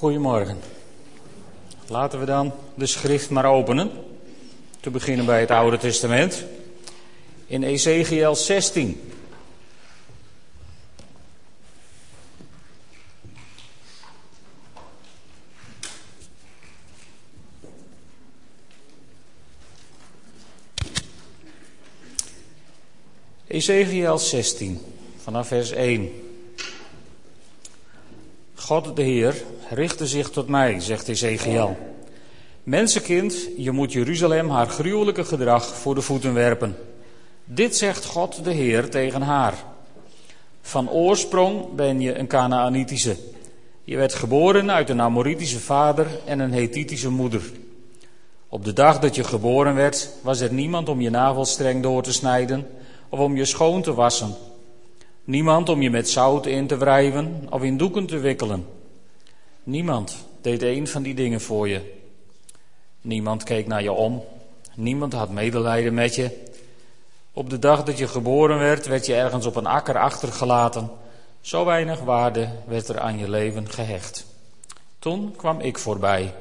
Goedemorgen. Laten we dan de schrift maar openen. Te beginnen bij het Oude Testament. In Ezekiel 16. Ezekiel 16, vanaf vers 1. God de Heer richtte zich tot mij, zegt Ezekiel. Mensenkind, je moet Jeruzalem haar gruwelijke gedrag voor de voeten werpen. Dit zegt God de Heer tegen haar. Van oorsprong ben je een Canaanitische. Je werd geboren uit een Amoritische vader en een Hethitische moeder. Op de dag dat je geboren werd, was er niemand om je navelstreng door te snijden of om je schoon te wassen. Niemand om je met zout in te wrijven of in doeken te wikkelen. Niemand deed een van die dingen voor je. Niemand keek naar je om. Niemand had medelijden met je. Op de dag dat je geboren werd, werd je ergens op een akker achtergelaten. Zo weinig waarde werd er aan je leven gehecht. Toen kwam ik voorbij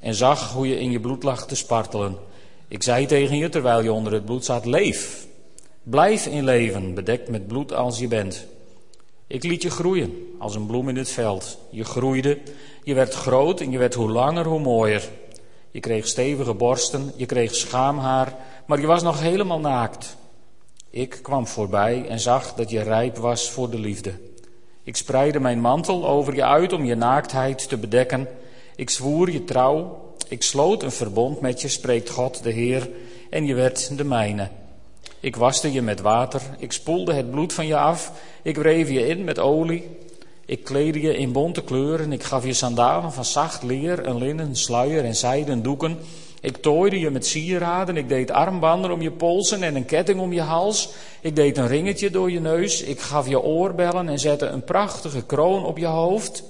en zag hoe je in je bloed lag te spartelen. Ik zei tegen je terwijl je onder het bloed zat: Leef. Blijf in leven, bedekt met bloed als je bent. Ik liet je groeien als een bloem in het veld. Je groeide, je werd groot en je werd hoe langer hoe mooier. Je kreeg stevige borsten, je kreeg schaamhaar, maar je was nog helemaal naakt. Ik kwam voorbij en zag dat je rijp was voor de liefde. Ik spreidde mijn mantel over je uit om je naaktheid te bedekken. Ik zwoer je trouw. Ik sloot een verbond met je, spreekt God de Heer, en je werd de mijne. Ik waste je met water, ik spoelde het bloed van je af, ik wreef je in met olie. Ik kleedde je in bonte kleuren, ik gaf je sandalen van zacht leer, een linnen, sluier en zijden doeken. Ik tooide je met sieraden, ik deed armbanden om je polsen en een ketting om je hals. Ik deed een ringetje door je neus, ik gaf je oorbellen en zette een prachtige kroon op je hoofd.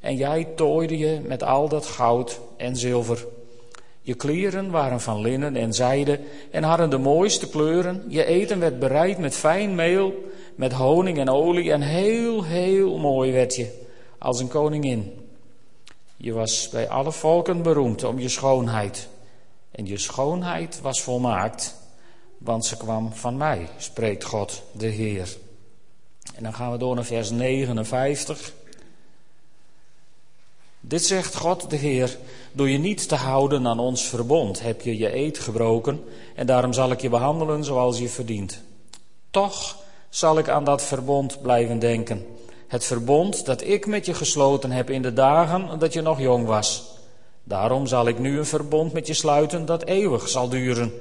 En jij tooide je met al dat goud en zilver. Je kleren waren van linnen en zijde en hadden de mooiste kleuren. Je eten werd bereid met fijn meel, met honing en olie en heel, heel mooi werd je, als een koningin. Je was bij alle volken beroemd om je schoonheid. En je schoonheid was volmaakt, want ze kwam van mij, spreekt God de Heer. En dan gaan we door naar vers 59. Dit zegt God de Heer, door je niet te houden aan ons verbond heb je je eed gebroken en daarom zal ik je behandelen zoals je verdient. Toch zal ik aan dat verbond blijven denken. Het verbond dat ik met je gesloten heb in de dagen dat je nog jong was. Daarom zal ik nu een verbond met je sluiten dat eeuwig zal duren.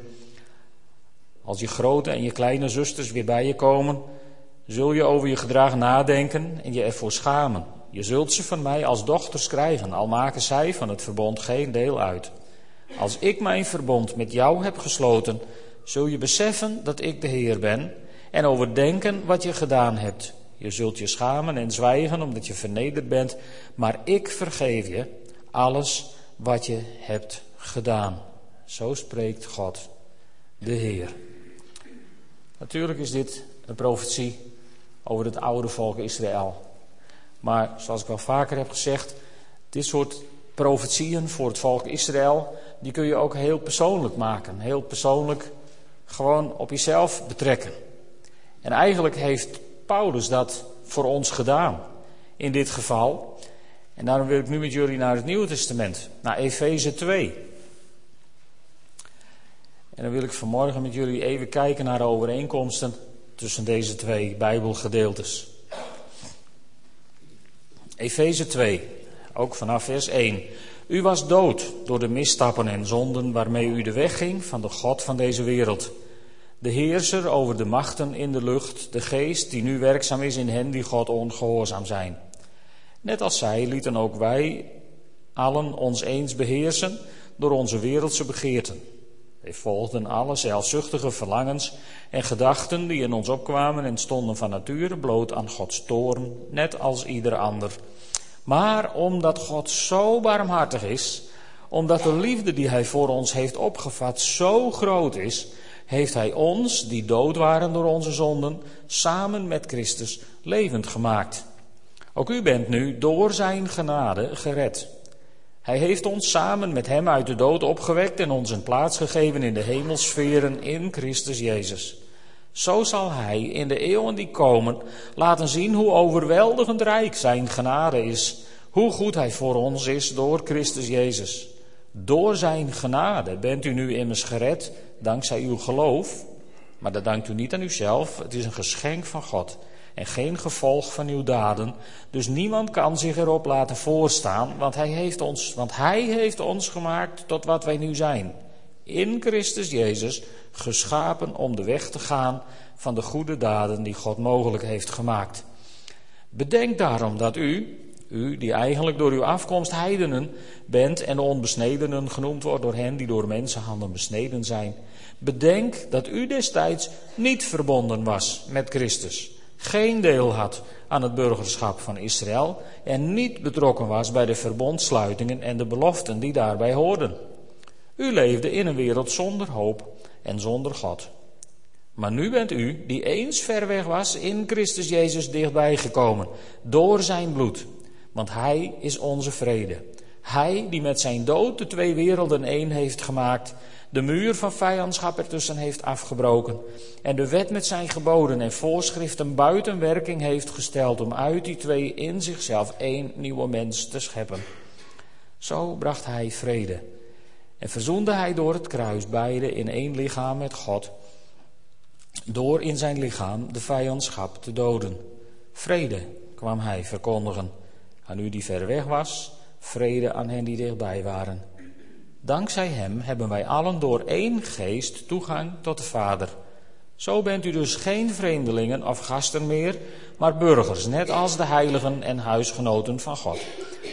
Als je grote en je kleine zusters weer bij je komen, zul je over je gedrag nadenken en je ervoor schamen. Je zult ze van mij als dochters krijgen, al maken zij van het verbond geen deel uit. Als ik mijn verbond met jou heb gesloten, zul je beseffen dat ik de Heer ben en overdenken wat je gedaan hebt. Je zult je schamen en zwijgen omdat je vernederd bent, maar ik vergeef je alles wat je hebt gedaan. Zo spreekt God, de Heer. Natuurlijk is dit een profetie over het oude volk Israël. Maar zoals ik wel vaker heb gezegd, dit soort profetieën voor het volk Israël, die kun je ook heel persoonlijk maken. Heel persoonlijk gewoon op jezelf betrekken. En eigenlijk heeft Paulus dat voor ons gedaan in dit geval. En daarom wil ik nu met jullie naar het Nieuwe Testament, naar Efeze 2. En dan wil ik vanmorgen met jullie even kijken naar de overeenkomsten tussen deze twee Bijbelgedeeltes. Efeze 2, ook vanaf vers 1. U was dood door de misstappen en zonden waarmee u de weg ging van de God van deze wereld. De heerser over de machten in de lucht, de geest die nu werkzaam is in hen die God ongehoorzaam zijn. Net als zij lieten ook wij allen ons eens beheersen door onze wereldse begeerten. Wij volgden alle zelfzuchtige verlangens en gedachten die in ons opkwamen en stonden van nature bloot aan Gods toorn, net als ieder ander. Maar omdat God zo barmhartig is, omdat de liefde die Hij voor ons heeft opgevat zo groot is, heeft Hij ons, die dood waren door onze zonden, samen met Christus levend gemaakt. Ook u bent nu door zijn genade gered. Hij heeft ons samen met hem uit de dood opgewekt en ons een plaats gegeven in de hemelsferen in Christus Jezus. Zo zal hij in de eeuwen die komen laten zien hoe overweldigend rijk zijn genade is, hoe goed hij voor ons is door Christus Jezus. Door zijn genade bent u nu immers gered dankzij uw geloof, maar dat dankt u niet aan uzelf, het is een geschenk van God en geen gevolg van uw daden. Dus niemand kan zich erop laten voorstaan, want hij heeft ons, want hij heeft ons gemaakt tot wat wij nu zijn. In Christus Jezus, geschapen om de weg te gaan van de goede daden die God mogelijk heeft gemaakt. Bedenk daarom dat u, u die eigenlijk door uw afkomst heidenen bent en de onbesnedenen genoemd wordt door hen die door mensenhanden besneden zijn. Bedenk dat u destijds niet verbonden was met Christus geen deel had aan het burgerschap van Israël en niet betrokken was bij de verbondsluitingen en de beloften die daarbij hoorden. U leefde in een wereld zonder hoop en zonder God. Maar nu bent u, die eens ver weg was, in Christus Jezus dichtbij gekomen, door zijn bloed. Want hij is onze vrede. Hij die met zijn dood de twee werelden één heeft gemaakt de muur van vijandschap ertussen heeft afgebroken en de wet met zijn geboden en voorschriften buiten werking heeft gesteld om uit die twee in zichzelf één nieuwe mens te scheppen. Zo bracht hij vrede en verzoende hij door het kruis beide in één lichaam met God, door in zijn lichaam de vijandschap te doden. Vrede kwam hij verkondigen aan u die ver weg was, vrede aan hen die dichtbij waren. Dankzij Hem hebben wij allen door één geest toegang tot de Vader. Zo bent u dus geen vreemdelingen of gasten meer, maar burgers, net als de heiligen en huisgenoten van God.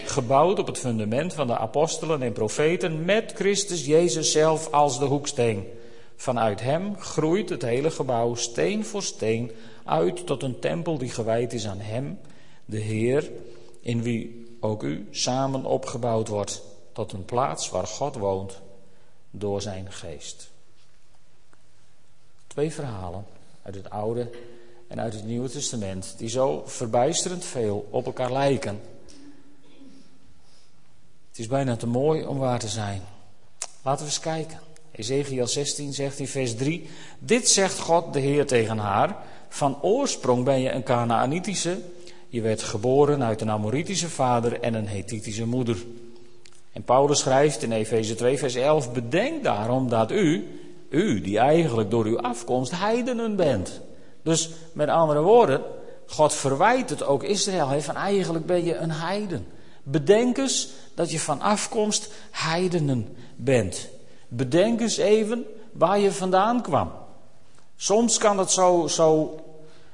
Gebouwd op het fundament van de apostelen en profeten, met Christus Jezus zelf als de hoeksteen. Vanuit Hem groeit het hele gebouw steen voor steen uit tot een tempel die gewijd is aan Hem, de Heer, in wie ook u samen opgebouwd wordt tot een plaats waar God woont door zijn geest. Twee verhalen uit het Oude en uit het Nieuwe Testament die zo verbijsterend veel op elkaar lijken. Het is bijna te mooi om waar te zijn. Laten we eens kijken. Ezekiel 16 zegt in vers 3: Dit zegt God de Heer tegen haar: Van oorsprong ben je een Canaanitische. Je werd geboren uit een Amoritische vader en een Hethitische moeder. En Paulus schrijft in Efeze 2, vers 11: Bedenk daarom dat u, u die eigenlijk door uw afkomst heidenen bent. Dus met andere woorden, God verwijt het ook Israël. van eigenlijk ben je een heiden. Bedenk eens dat je van afkomst heidenen bent. Bedenk eens even waar je vandaan kwam. Soms kan het zo, zo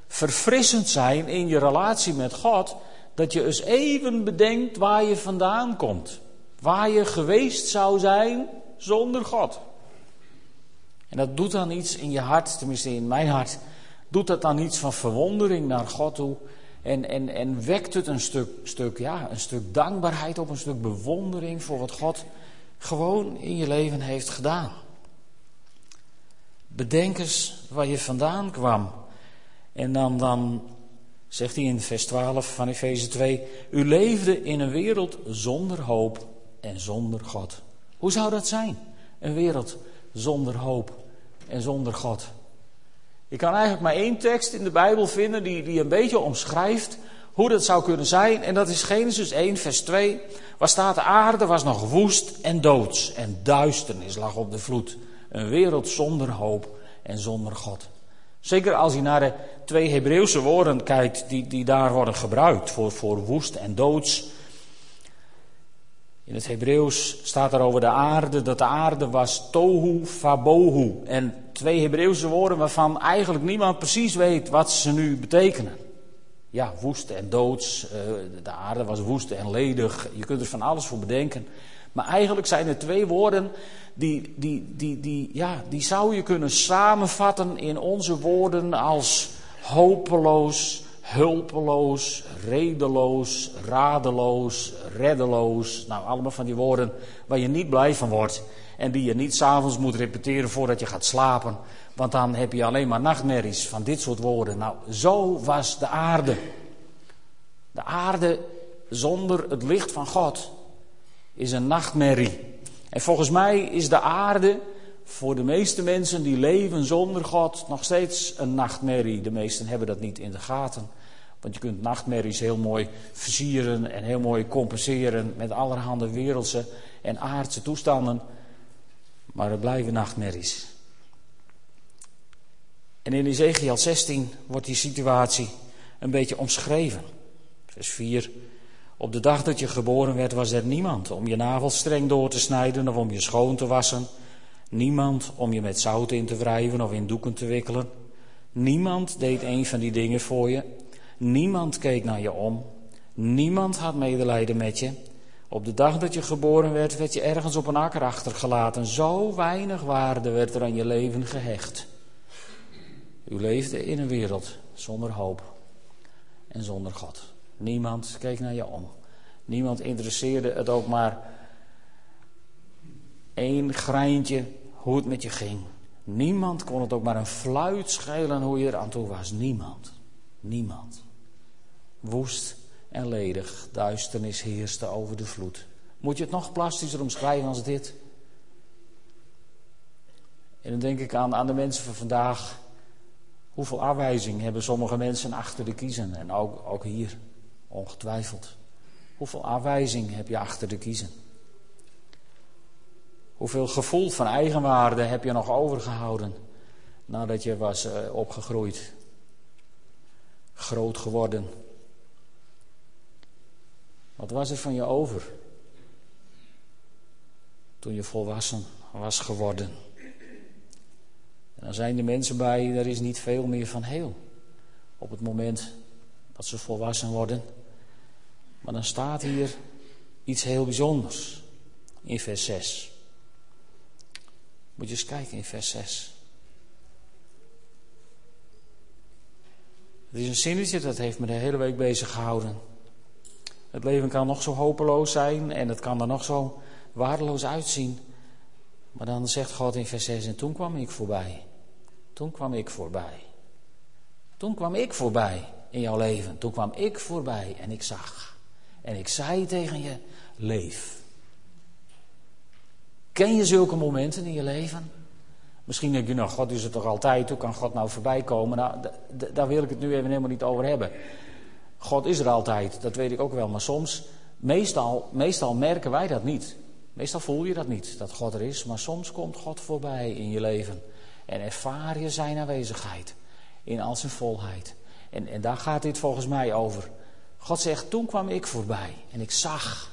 verfrissend zijn in je relatie met God, dat je eens even bedenkt waar je vandaan komt. Waar je geweest zou zijn zonder God. En dat doet dan iets in je hart, tenminste in mijn hart, doet dat dan iets van verwondering naar God toe. En, en, en wekt het een stuk, stuk, ja, een stuk dankbaarheid op, een stuk bewondering voor wat God gewoon in je leven heeft gedaan. Bedenk eens waar je vandaan kwam. En dan, dan zegt hij in vers 12 van Efeze 2: U leefde in een wereld zonder hoop en zonder God. Hoe zou dat zijn? Een wereld zonder hoop en zonder God. Je kan eigenlijk maar één tekst in de Bijbel vinden die, die een beetje omschrijft hoe dat zou kunnen zijn. En dat is Genesis 1, vers 2. Waar staat de aarde was nog woest en doods. En duisternis lag op de vloed. Een wereld zonder hoop en zonder God. Zeker als je naar de twee Hebreeuwse woorden kijkt die, die daar worden gebruikt voor, voor woest en doods. In het Hebreeuws staat er over de aarde dat de aarde was tohu fabohu. En twee Hebreeuwse woorden waarvan eigenlijk niemand precies weet wat ze nu betekenen. Ja, woest en doods. Eh, de aarde was woest en ledig. Je kunt er van alles voor bedenken. Maar eigenlijk zijn er twee woorden die, die, die, die, ja, die zou je kunnen samenvatten in onze woorden als hopeloos, hulpeloos, redeloos, radeloos, reddeloos. Nou, allemaal van die woorden waar je niet blij van wordt. En die je niet s'avonds moet repeteren voordat je gaat slapen. Want dan heb je alleen maar nachtmerries van dit soort woorden. Nou, zo was de aarde. De aarde zonder het licht van God is een nachtmerrie. En volgens mij is de aarde voor de meeste mensen die leven zonder God nog steeds een nachtmerrie. De meesten hebben dat niet in de gaten. Want je kunt nachtmerries heel mooi versieren en heel mooi compenseren met allerhande wereldse en aardse toestanden. Maar het blijven nachtmerries. En in Ezekiel 16 wordt die situatie een beetje omschreven. Vers 4. Op de dag dat je geboren werd was er niemand om je nagels streng door te snijden of om je schoon te wassen. Niemand om je met zout in te wrijven of in doeken te wikkelen. Niemand deed een van die dingen voor je. Niemand keek naar je om. Niemand had medelijden met je. Op de dag dat je geboren werd, werd je ergens op een akker achtergelaten. Zo weinig waarde werd er aan je leven gehecht. U leefde in een wereld zonder hoop en zonder God. Niemand keek naar je om. Niemand interesseerde het ook maar één greintje hoe het met je ging. Niemand kon het ook maar een fluit schelen hoe je er aan toe was. Niemand. Niemand. Woest en ledig, duisternis heerste over de vloed. Moet je het nog plastischer omschrijven als dit? En dan denk ik aan, aan de mensen van vandaag. Hoeveel afwijzing hebben sommige mensen achter de kiezen? En ook, ook hier, ongetwijfeld. Hoeveel afwijzing heb je achter de kiezen? Hoeveel gevoel van eigenwaarde heb je nog overgehouden nadat je was uh, opgegroeid, groot geworden? Wat was er van je over toen je volwassen was geworden? En dan zijn de mensen bij, er is niet veel meer van heel. Op het moment dat ze volwassen worden. Maar dan staat hier iets heel bijzonders in vers 6. Moet je eens kijken in vers 6. Het is een zinnetje dat heeft me de hele week bezig gehouden. Het leven kan nog zo hopeloos zijn en het kan er nog zo waardeloos uitzien. Maar dan zegt God in vers 6: En toen kwam ik voorbij. Toen kwam ik voorbij. Toen kwam ik voorbij in jouw leven. Toen kwam ik voorbij en ik zag. En ik zei tegen je: Leef. Ken je zulke momenten in je leven? Misschien denk je, nou, God is er toch altijd, hoe kan God nou voorbij komen? Nou, daar wil ik het nu even helemaal niet over hebben. God is er altijd, dat weet ik ook wel, maar soms, meestal, meestal merken wij dat niet. Meestal voel je dat niet, dat God er is, maar soms komt God voorbij in je leven. En ervaar je zijn aanwezigheid in al zijn volheid. En, en daar gaat dit volgens mij over. God zegt, toen kwam ik voorbij en ik zag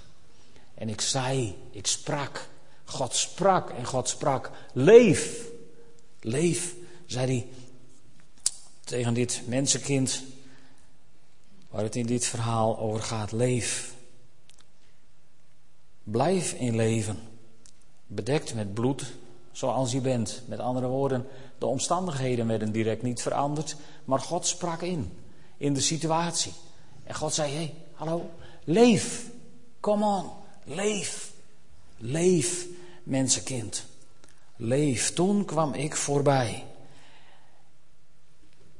en ik zei, ik sprak. God sprak en God sprak, leef, leef, zei hij tegen dit mensenkind waar het in dit verhaal over gaat, leef. Blijf in leven, bedekt met bloed zoals je bent. Met andere woorden, de omstandigheden werden direct niet veranderd, maar God sprak in, in de situatie. En God zei, hé, hey, hallo, leef, come on, leef, leef mensenkind. Leef. Toen kwam ik voorbij.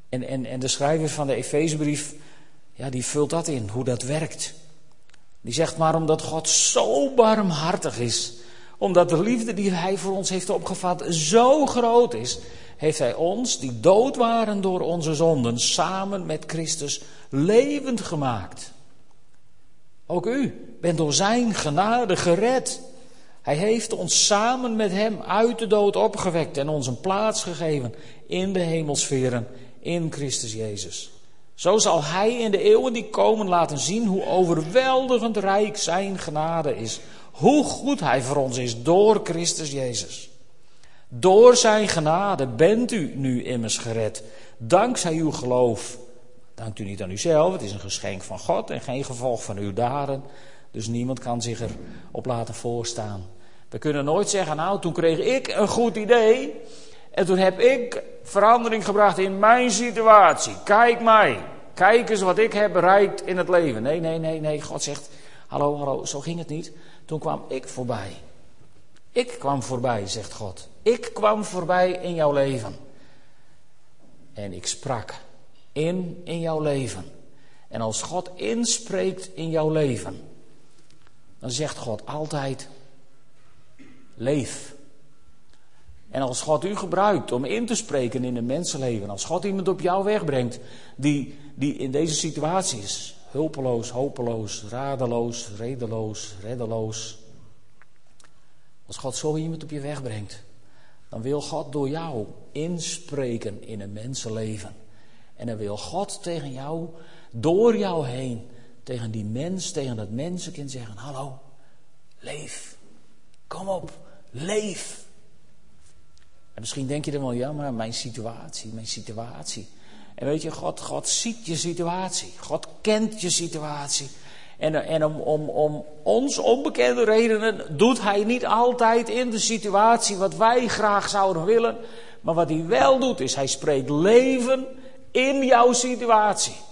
En, en, en de schrijver van de Efezebrief, ja, die vult dat in, hoe dat werkt. Die zegt maar omdat God zo barmhartig is, omdat de liefde die Hij voor ons heeft opgevat zo groot is, heeft Hij ons, die dood waren door onze zonden, samen met Christus levend gemaakt. Ook u bent door Zijn genade gered. Hij heeft ons samen met Hem uit de dood opgewekt en ons een plaats gegeven in de hemelsferen in Christus Jezus. Zo zal Hij in de eeuwen die komen laten zien hoe overweldigend rijk Zijn genade is. Hoe goed Hij voor ons is door Christus Jezus. Door Zijn genade bent u nu immers gered. Dankzij uw geloof. Dankt u niet aan uzelf, het is een geschenk van God en geen gevolg van uw daden. Dus niemand kan zich erop laten voorstaan. We kunnen nooit zeggen, nou toen kreeg ik een goed idee en toen heb ik verandering gebracht in mijn situatie. Kijk mij, kijk eens wat ik heb bereikt in het leven. Nee, nee, nee, nee. God zegt, hallo, hallo, zo ging het niet. Toen kwam ik voorbij. Ik kwam voorbij, zegt God. Ik kwam voorbij in jouw leven. En ik sprak in in jouw leven. En als God inspreekt in jouw leven, dan zegt God altijd: leef. En als God u gebruikt om in te spreken in een mensenleven, als God iemand op jouw weg brengt die, die in deze situatie is, hulpeloos, hopeloos, radeloos, redeloos, reddeloos. Als God zo iemand op je weg brengt, dan wil God door jou inspreken in een mensenleven. En dan wil God tegen jou, door jou heen, tegen die mens, tegen dat mensenkind zeggen: Hallo, leef. Kom op, leef. En misschien denk je dan wel, ja, maar mijn situatie, mijn situatie. En weet je, God, God ziet je situatie. God kent je situatie. En, en om, om, om ons onbekende redenen doet hij niet altijd in de situatie wat wij graag zouden willen. Maar wat hij wel doet, is hij spreekt leven in jouw situatie.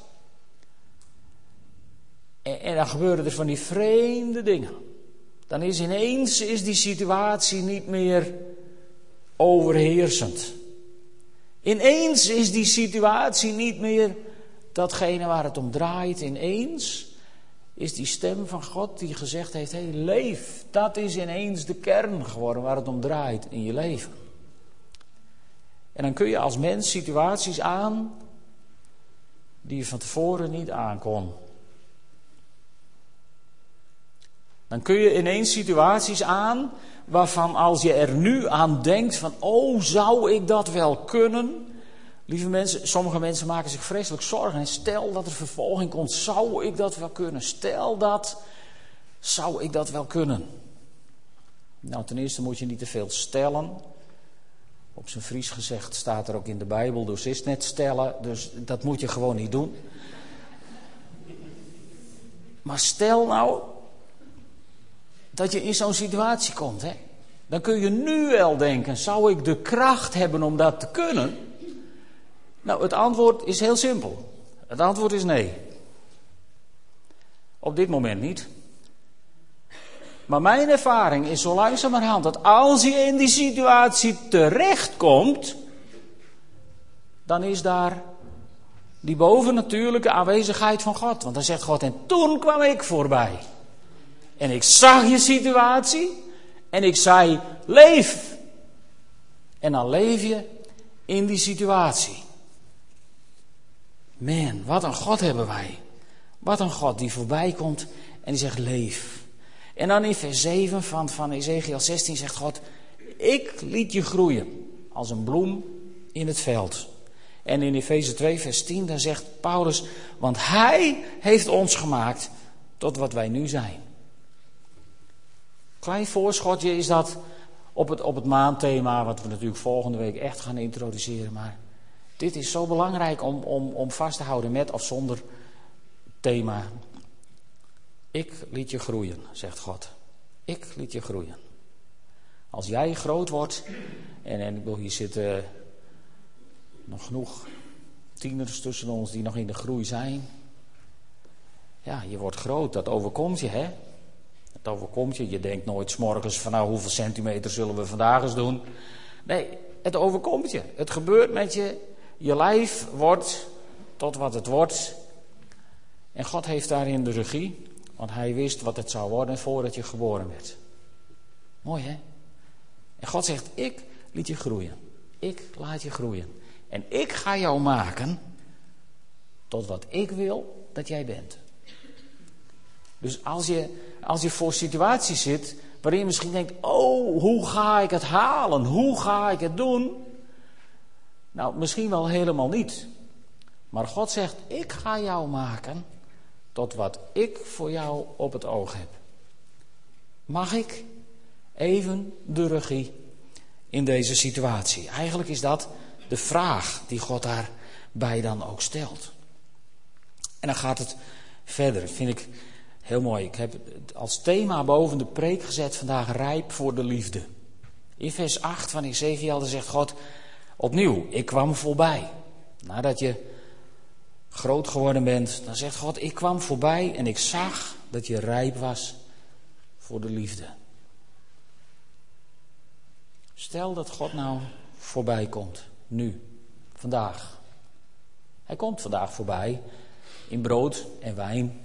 En, dan gebeuren er van die vreemde dingen. Dan is ineens is die situatie niet meer overheersend. Ineens is die situatie niet meer datgene waar het om draait. Ineens is die stem van God die gezegd heeft: hey, leef. Dat is ineens de kern geworden waar het om draait in je leven. En dan kun je als mens situaties aan die je van tevoren niet aankon. Dan kun je ineens situaties aan waarvan als je er nu aan denkt van, oh, zou ik dat wel kunnen? Lieve mensen, sommige mensen maken zich vreselijk zorgen. En stel dat er vervolging komt, zou ik dat wel kunnen? Stel dat, zou ik dat wel kunnen? Nou, ten eerste moet je niet te veel stellen. Op zijn Fries gezegd staat er ook in de Bijbel, dus is net stellen, dus dat moet je gewoon niet doen. Maar stel nou dat je in zo'n situatie komt, hè? dan kun je nu wel denken: zou ik de kracht hebben om dat te kunnen? Nou, het antwoord is heel simpel. Het antwoord is nee. Op dit moment niet. Maar mijn ervaring is zo langzamerhand dat als je in die situatie terechtkomt, dan is daar die bovennatuurlijke aanwezigheid van God. Want dan zegt God, en toen kwam ik voorbij. En ik zag je situatie en ik zei, leef. En dan leef je in die situatie. Man, wat een God hebben wij. Wat een God die voorbij komt en die zegt, leef. En dan in vers 7 van, van Ezekiel 16 zegt God, ik liet je groeien als een bloem in het veld. En in Efeze 2, vers 10, dan zegt Paulus, want hij heeft ons gemaakt tot wat wij nu zijn. Klein voorschotje is dat op het, op het maandthema, wat we natuurlijk volgende week echt gaan introduceren. Maar dit is zo belangrijk om, om, om vast te houden met of zonder thema. Ik liet je groeien, zegt God. Ik liet je groeien. Als jij groot wordt, en, en ik wil hier zitten nog genoeg tieners tussen ons die nog in de groei zijn. Ja, je wordt groot, dat overkomt je, hè? Overkomt je. Je denkt nooit s'morgens van nou hoeveel centimeter zullen we vandaag eens doen. Nee, het overkomt je. Het gebeurt met je. Je lijf wordt tot wat het wordt. En God heeft daarin de regie. Want hij wist wat het zou worden voordat je geboren werd. Mooi hè? En God zegt, ik liet je groeien. Ik laat je groeien. En ik ga jou maken tot wat ik wil dat jij bent. Dus als je als je voor situaties zit waarin je misschien denkt: Oh, hoe ga ik het halen? Hoe ga ik het doen? Nou, misschien wel helemaal niet. Maar God zegt: Ik ga jou maken tot wat ik voor jou op het oog heb. Mag ik even de regie in deze situatie? Eigenlijk is dat de vraag die God daarbij dan ook stelt. En dan gaat het verder, vind ik Heel mooi. Ik heb als thema boven de preek gezet vandaag rijp voor de liefde. In vers 8 van Ezekiel zegt God opnieuw, ik kwam voorbij. Nadat je groot geworden bent, dan zegt God, ik kwam voorbij en ik zag dat je rijp was voor de liefde. Stel dat God nou voorbij komt, nu, vandaag. Hij komt vandaag voorbij In brood en wijn,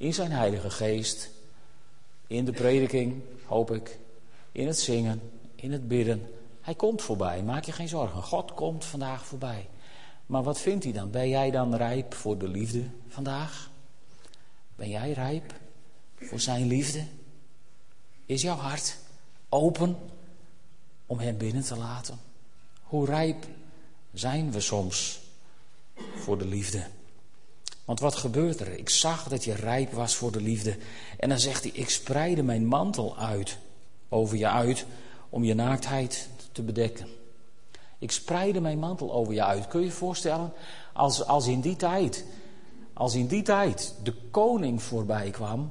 in zijn Heilige Geest, in de prediking, hoop ik, in het zingen, in het bidden. Hij komt voorbij, maak je geen zorgen. God komt vandaag voorbij. Maar wat vindt hij dan? Ben jij dan rijp voor de liefde vandaag? Ben jij rijp voor zijn liefde? Is jouw hart open om hem binnen te laten? Hoe rijp zijn we soms voor de liefde? Want wat gebeurt er? Ik zag dat je rijp was voor de liefde. En dan zegt hij: Ik spreide mijn mantel uit, over je uit, om je naaktheid te bedekken. Ik spreide mijn mantel over je uit. Kun je je voorstellen, als, als in die tijd, als in die tijd de koning voorbij kwam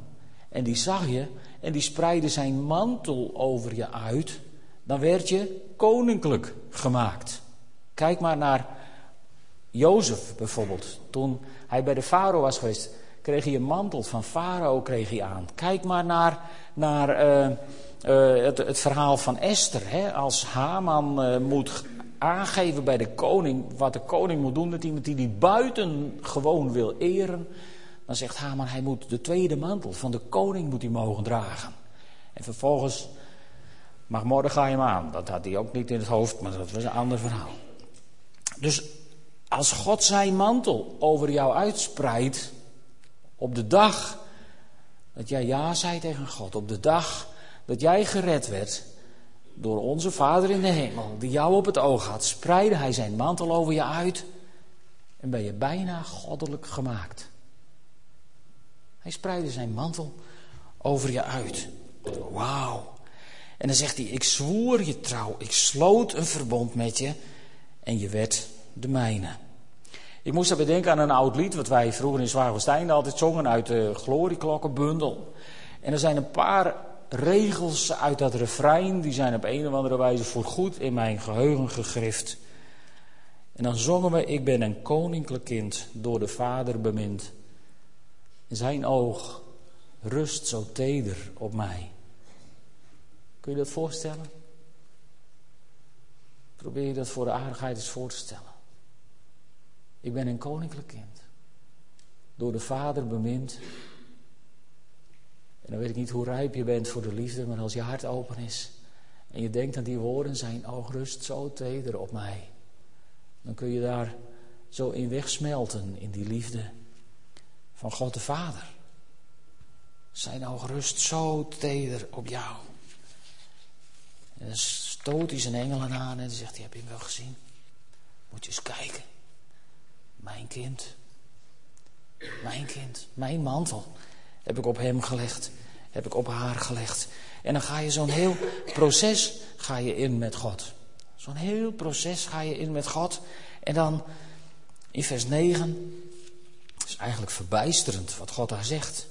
en die zag je en die spreidde zijn mantel over je uit, dan werd je koninklijk gemaakt. Kijk maar naar Jozef bijvoorbeeld. Toen hij bij de farao was geweest, kreeg hij een mantel van farao kreeg hij aan. Kijk maar naar, naar uh, uh, het, het, verhaal van Esther. Hè? Als Haman uh, moet aangeven bij de koning wat de koning moet doen met iemand die die buiten gewoon wil eren, dan zegt Haman hij moet de tweede mantel van de koning moet hij mogen dragen. En vervolgens mag Mordechai hem aan. Dat had hij ook niet in het hoofd, maar dat was een ander verhaal. Dus als God zijn mantel over jou uitspreidt, op de dag dat jij ja zei tegen God, op de dag dat jij gered werd door onze Vader in de hemel, die jou op het oog had, spreidde hij zijn mantel over je uit en ben je bijna goddelijk gemaakt. Hij spreidde zijn mantel over je uit. Wauw. En dan zegt hij: Ik zwoer je trouw, ik sloot een verbond met je en je werd de mijne. Ik moest daarbij denken aan een oud lied wat wij vroeger in Zwaagwesteinde altijd zongen uit de Glorieklokkenbundel. En er zijn een paar regels uit dat refrein, die zijn op een of andere wijze voorgoed in mijn geheugen gegrift. En dan zongen we, ik ben een koninklijk kind, door de Vader bemind. Zijn oog rust zo teder op mij. Kun je dat voorstellen? Probeer je dat voor de aardigheid eens voor te stellen. Ik ben een koninklijk kind. Door de Vader bemind. En dan weet ik niet hoe rijp je bent voor de liefde, maar als je hart open is en je denkt aan die woorden, zijn oog rust zo teder op mij. Dan kun je daar zo in wegsmelten in die liefde van God de Vader. Zijn oog rust zo teder op jou. En dan stoot hij zijn engelen aan en zegt heb je hem wel gezien? Moet je eens kijken. Mijn kind. Mijn kind. Mijn mantel heb ik op hem gelegd. Heb ik op haar gelegd. En dan ga je zo'n heel proces ga je in met God. Zo'n heel proces ga je in met God. En dan in vers 9 is eigenlijk verbijsterend wat God daar zegt.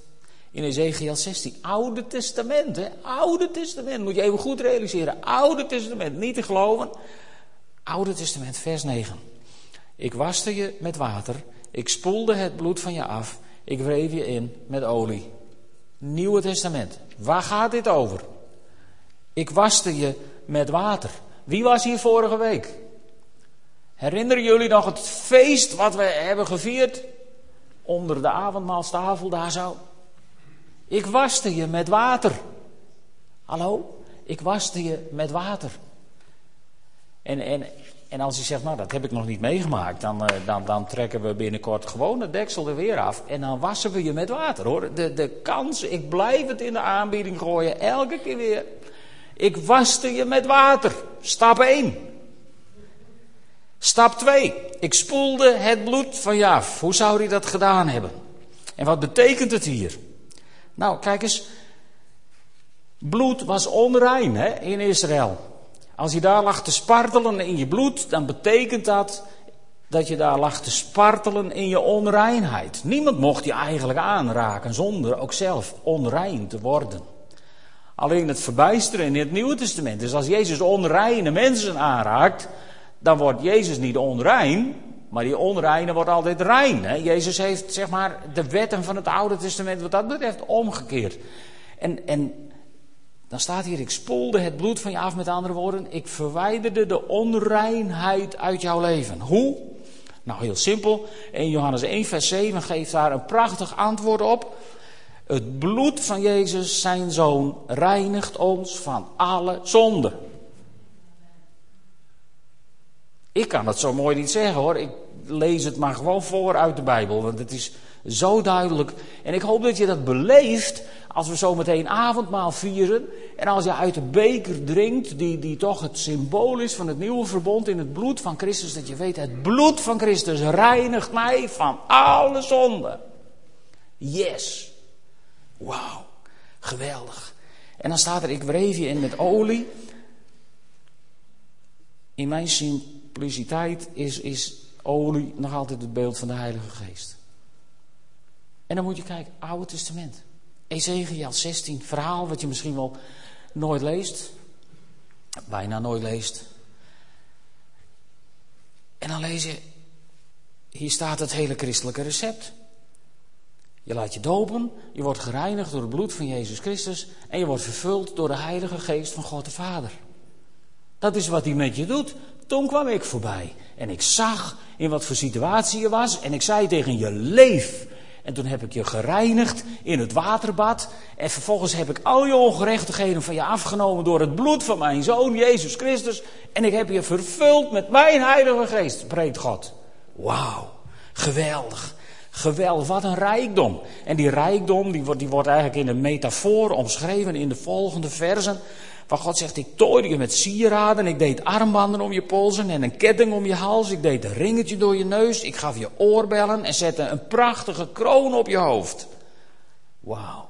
In Ezekiel 16, Oude Testament, hè? Oude Testament, moet je even goed realiseren. Oude Testament, niet te geloven. Oude Testament, vers 9. Ik waste je met water, ik spoelde het bloed van je af, ik wreef je in met olie. Nieuwe Testament, waar gaat dit over? Ik waste je met water. Wie was hier vorige week? Herinneren jullie nog het feest wat we hebben gevierd? Onder de avondmaalstafel daar zo. Ik waste je met water. Hallo? Ik waste je met water. En, en, en als je zegt, nou dat heb ik nog niet meegemaakt, dan, eh, dan, dan trekken we binnenkort gewoon het deksel er weer af. En dan wassen we je met water hoor. De, de kans, ik blijf het in de aanbieding gooien, elke keer weer. Ik waste je met water. Stap 1. Stap 2. Ik spoelde het bloed van je. Hoe zou hij dat gedaan hebben? En wat betekent het hier? Nou, kijk eens. Bloed was onrein hè, in Israël. Als je daar lag te spartelen in je bloed, dan betekent dat dat je daar lag te spartelen in je onreinheid. Niemand mocht je eigenlijk aanraken zonder ook zelf onrein te worden. Alleen het verbijsteren in het Nieuwe Testament is als Jezus onreine mensen aanraakt, dan wordt Jezus niet onrein, maar die onreine wordt altijd rein. Jezus heeft zeg maar de wetten van het Oude Testament wat dat betreft omgekeerd. En, en dan staat hier, ik spoelde het bloed van je af, met andere woorden, ik verwijderde de onreinheid uit jouw leven. Hoe? Nou, heel simpel. In Johannes 1, vers 7 geeft daar een prachtig antwoord op. Het bloed van Jezus, zijn zoon, reinigt ons van alle zonde. Ik kan het zo mooi niet zeggen hoor. Ik lees het maar gewoon voor uit de Bijbel. Want het is zo duidelijk. En ik hoop dat je dat beleeft als we zo meteen avondmaal vieren. En als je uit de beker drinkt, die, die toch het symbool is van het nieuwe verbond in het bloed van Christus. Dat je weet, het bloed van Christus reinigt mij van alle zonde. Yes. Wauw. Geweldig. En dan staat er, ik wreef je in met olie. In mijn simpliciteit is, is olie nog altijd het beeld van de Heilige Geest. En dan moet je kijken, Oude Testament. Ezekiel 16, verhaal wat je misschien wel nooit leest. Bijna nooit leest. En dan lees je, hier staat het hele christelijke recept. Je laat je dopen, je wordt gereinigd door het bloed van Jezus Christus en je wordt vervuld door de Heilige Geest van God de Vader. Dat is wat hij met je doet. Toen kwam ik voorbij en ik zag in wat voor situatie je was en ik zei tegen je leef. En toen heb ik je gereinigd in het waterbad. En vervolgens heb ik al je ongerechtigheden van je afgenomen door het bloed van mijn zoon Jezus Christus. En ik heb je vervuld met mijn Heilige Geest, spreekt God. Wauw, geweldig. Geweldig, wat een rijkdom. En die rijkdom die wordt, die wordt eigenlijk in een metafoor omschreven in de volgende versen. Waar God zegt, ik tooide je met sieraden, ik deed armbanden om je polsen en een ketting om je hals. Ik deed een ringetje door je neus, ik gaf je oorbellen en zette een prachtige kroon op je hoofd. Wauw.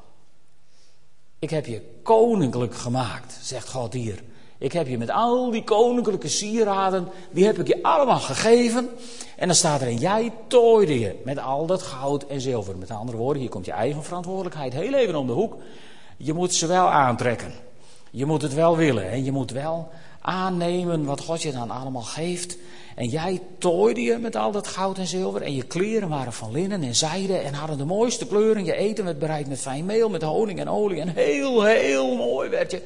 Ik heb je koninklijk gemaakt, zegt God hier. Ik heb je met al die koninklijke sieraden, die heb ik je allemaal gegeven. En dan staat er, en jij tooide je met al dat goud en zilver. Met andere woorden, hier komt je eigen verantwoordelijkheid heel even om de hoek. Je moet ze wel aantrekken. Je moet het wel willen en je moet wel aannemen wat God je dan allemaal geeft. En jij tooide je met al dat goud en zilver. En je kleren waren van linnen en zijde en hadden de mooiste kleuren. Je eten werd bereid met fijn meel, met honing en olie. En heel, heel mooi werd je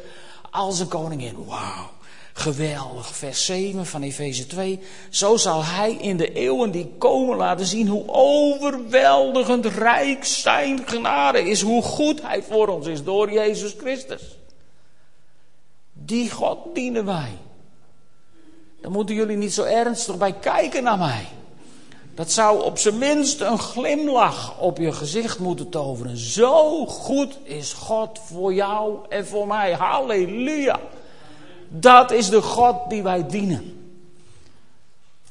als een koningin. Wauw. Geweldig, vers 7 van Efeze 2. Zo zal hij in de eeuwen die komen laten zien hoe overweldigend rijk zijn genade is. Hoe goed hij voor ons is door Jezus Christus. Die God dienen wij. Dan moeten jullie niet zo ernstig bij kijken naar mij. Dat zou op zijn minst een glimlach op je gezicht moeten toveren. Zo goed is God voor jou en voor mij. Halleluja. Dat is de God die wij dienen.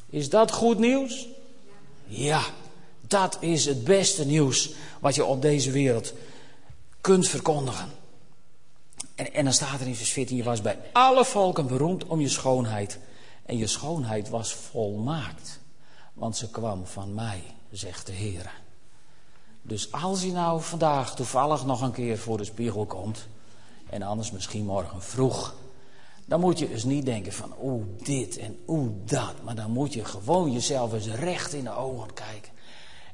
Is dat goed nieuws? Ja, dat is het beste nieuws wat je op deze wereld kunt verkondigen. En, dan staat er in vers 14, je was bij alle volken beroemd om je schoonheid. En je schoonheid was volmaakt, want ze kwam van mij, zegt de Heer. Dus als je nou vandaag toevallig nog een keer voor de spiegel komt, en anders misschien morgen vroeg, dan moet je dus niet denken van oeh dit en oeh dat, maar dan moet je gewoon jezelf eens recht in de ogen kijken.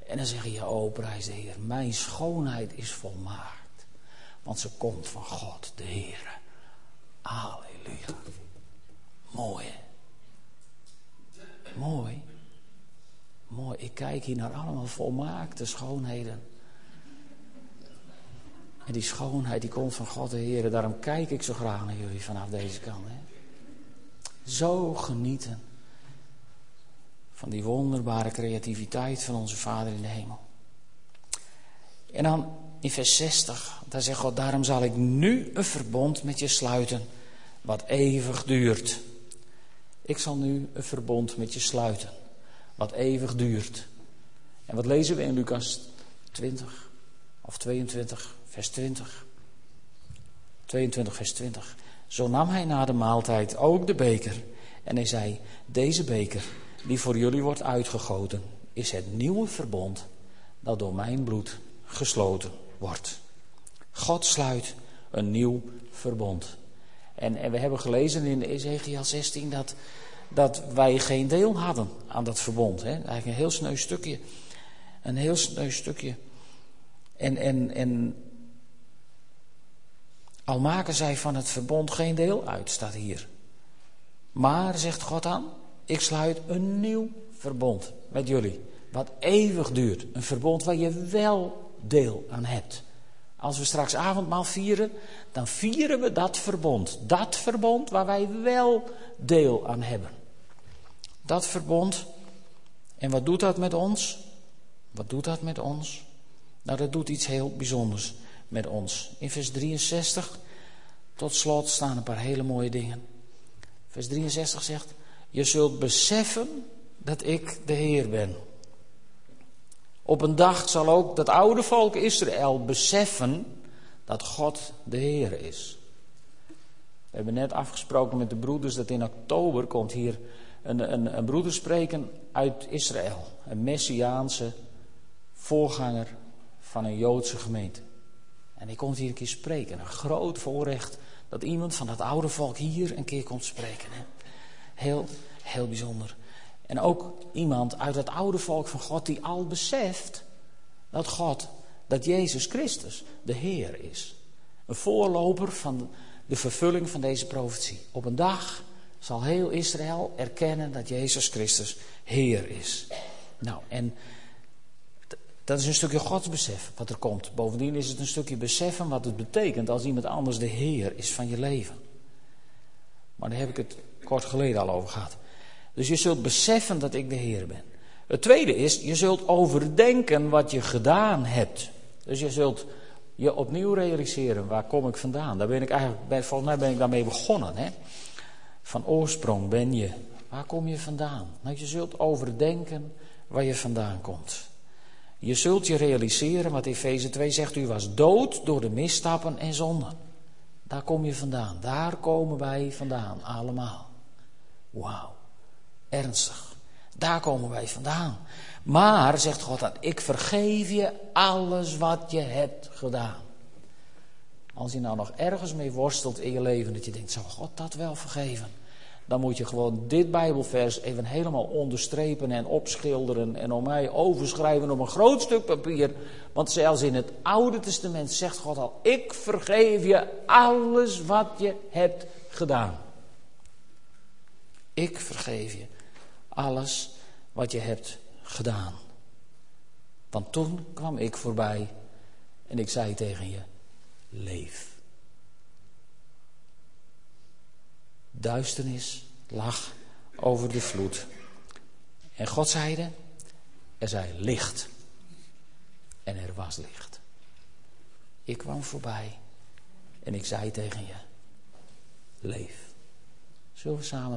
En dan zeg je, oh prijs de Heer, mijn schoonheid is volmaakt. Want ze komt van God, de Heer. Halleluja. Mooi? Mooi. Mooi. Ik kijk hier naar allemaal volmaakte schoonheden. En die schoonheid die komt van God de Heer. Daarom kijk ik zo graag naar jullie vanaf deze kant. Hè? Zo genieten van die wonderbare creativiteit van onze Vader in de hemel. En dan in vers 60, daar zegt God, daarom zal ik nu een verbond met je sluiten, wat eeuwig duurt. Ik zal nu een verbond met je sluiten, wat eeuwig duurt. En wat lezen we in Lucas 20 of 22, vers 20? 22, vers 20. Zo nam hij na de maaltijd ook de beker en hij zei, deze beker die voor jullie wordt uitgegoten, is het nieuwe verbond dat door mijn bloed gesloten wordt. God sluit een nieuw verbond. En, en we hebben gelezen in Ezekiel 16 dat, dat wij geen deel hadden aan dat verbond. Hè? Eigenlijk een heel sneu stukje. Een heel sneu stukje. En, en, en al maken zij van het verbond geen deel uit, staat hier. Maar, zegt God dan, ik sluit een nieuw verbond met jullie. Wat eeuwig duurt. Een verbond waar je wel deel aan hebt. Als we straks avondmaal vieren, dan vieren we dat verbond. Dat verbond waar wij wel deel aan hebben. Dat verbond. En wat doet dat met ons? Wat doet dat met ons? Nou, dat doet iets heel bijzonders met ons. In vers 63, tot slot, staan een paar hele mooie dingen. Vers 63 zegt: Je zult beseffen dat ik de Heer ben. Op een dag zal ook dat oude volk Israël beseffen dat God de Heer is. We hebben net afgesproken met de broeders dat in oktober komt hier een, een, een broeder spreken uit Israël. Een messiaanse voorganger van een Joodse gemeente. En hij komt hier een keer spreken. Een groot voorrecht dat iemand van dat oude volk hier een keer komt spreken. Heel, heel bijzonder. En ook iemand uit het oude volk van God die al beseft dat God, dat Jezus Christus de Heer is. Een voorloper van de vervulling van deze profetie. Op een dag zal heel Israël erkennen dat Jezus Christus Heer is. Nou, en dat is een stukje godsbesef wat er komt. Bovendien is het een stukje beseffen wat het betekent als iemand anders de Heer is van je leven. Maar daar heb ik het kort geleden al over gehad. Dus je zult beseffen dat ik de Heer ben. Het tweede is, je zult overdenken wat je gedaan hebt. Dus je zult je opnieuw realiseren, waar kom ik vandaan? Daar ben ik eigenlijk, volgens mij ben ik daarmee begonnen. Hè? Van oorsprong ben je. Waar kom je vandaan? Nou, je zult overdenken waar je vandaan komt. Je zult je realiseren wat Efeze 2 zegt, u was dood door de misstappen en zonden. Daar kom je vandaan. Daar komen wij vandaan, allemaal. Wauw. Ernstig. Daar komen wij vandaan. Maar, zegt God dan, ik vergeef je alles wat je hebt gedaan. Als je nou nog ergens mee worstelt in je leven, dat je denkt, zou God dat wel vergeven? Dan moet je gewoon dit Bijbelvers even helemaal onderstrepen en opschilderen en om mij overschrijven op een groot stuk papier. Want zelfs in het Oude Testament zegt God al, ik vergeef je alles wat je hebt gedaan. Ik vergeef je alles wat je hebt gedaan. Want toen kwam ik voorbij en ik zei tegen je: leef. Duisternis lag over de vloed. En God zeide: er zij licht. En er was licht. Ik kwam voorbij en ik zei tegen je: leef. Zullen we samen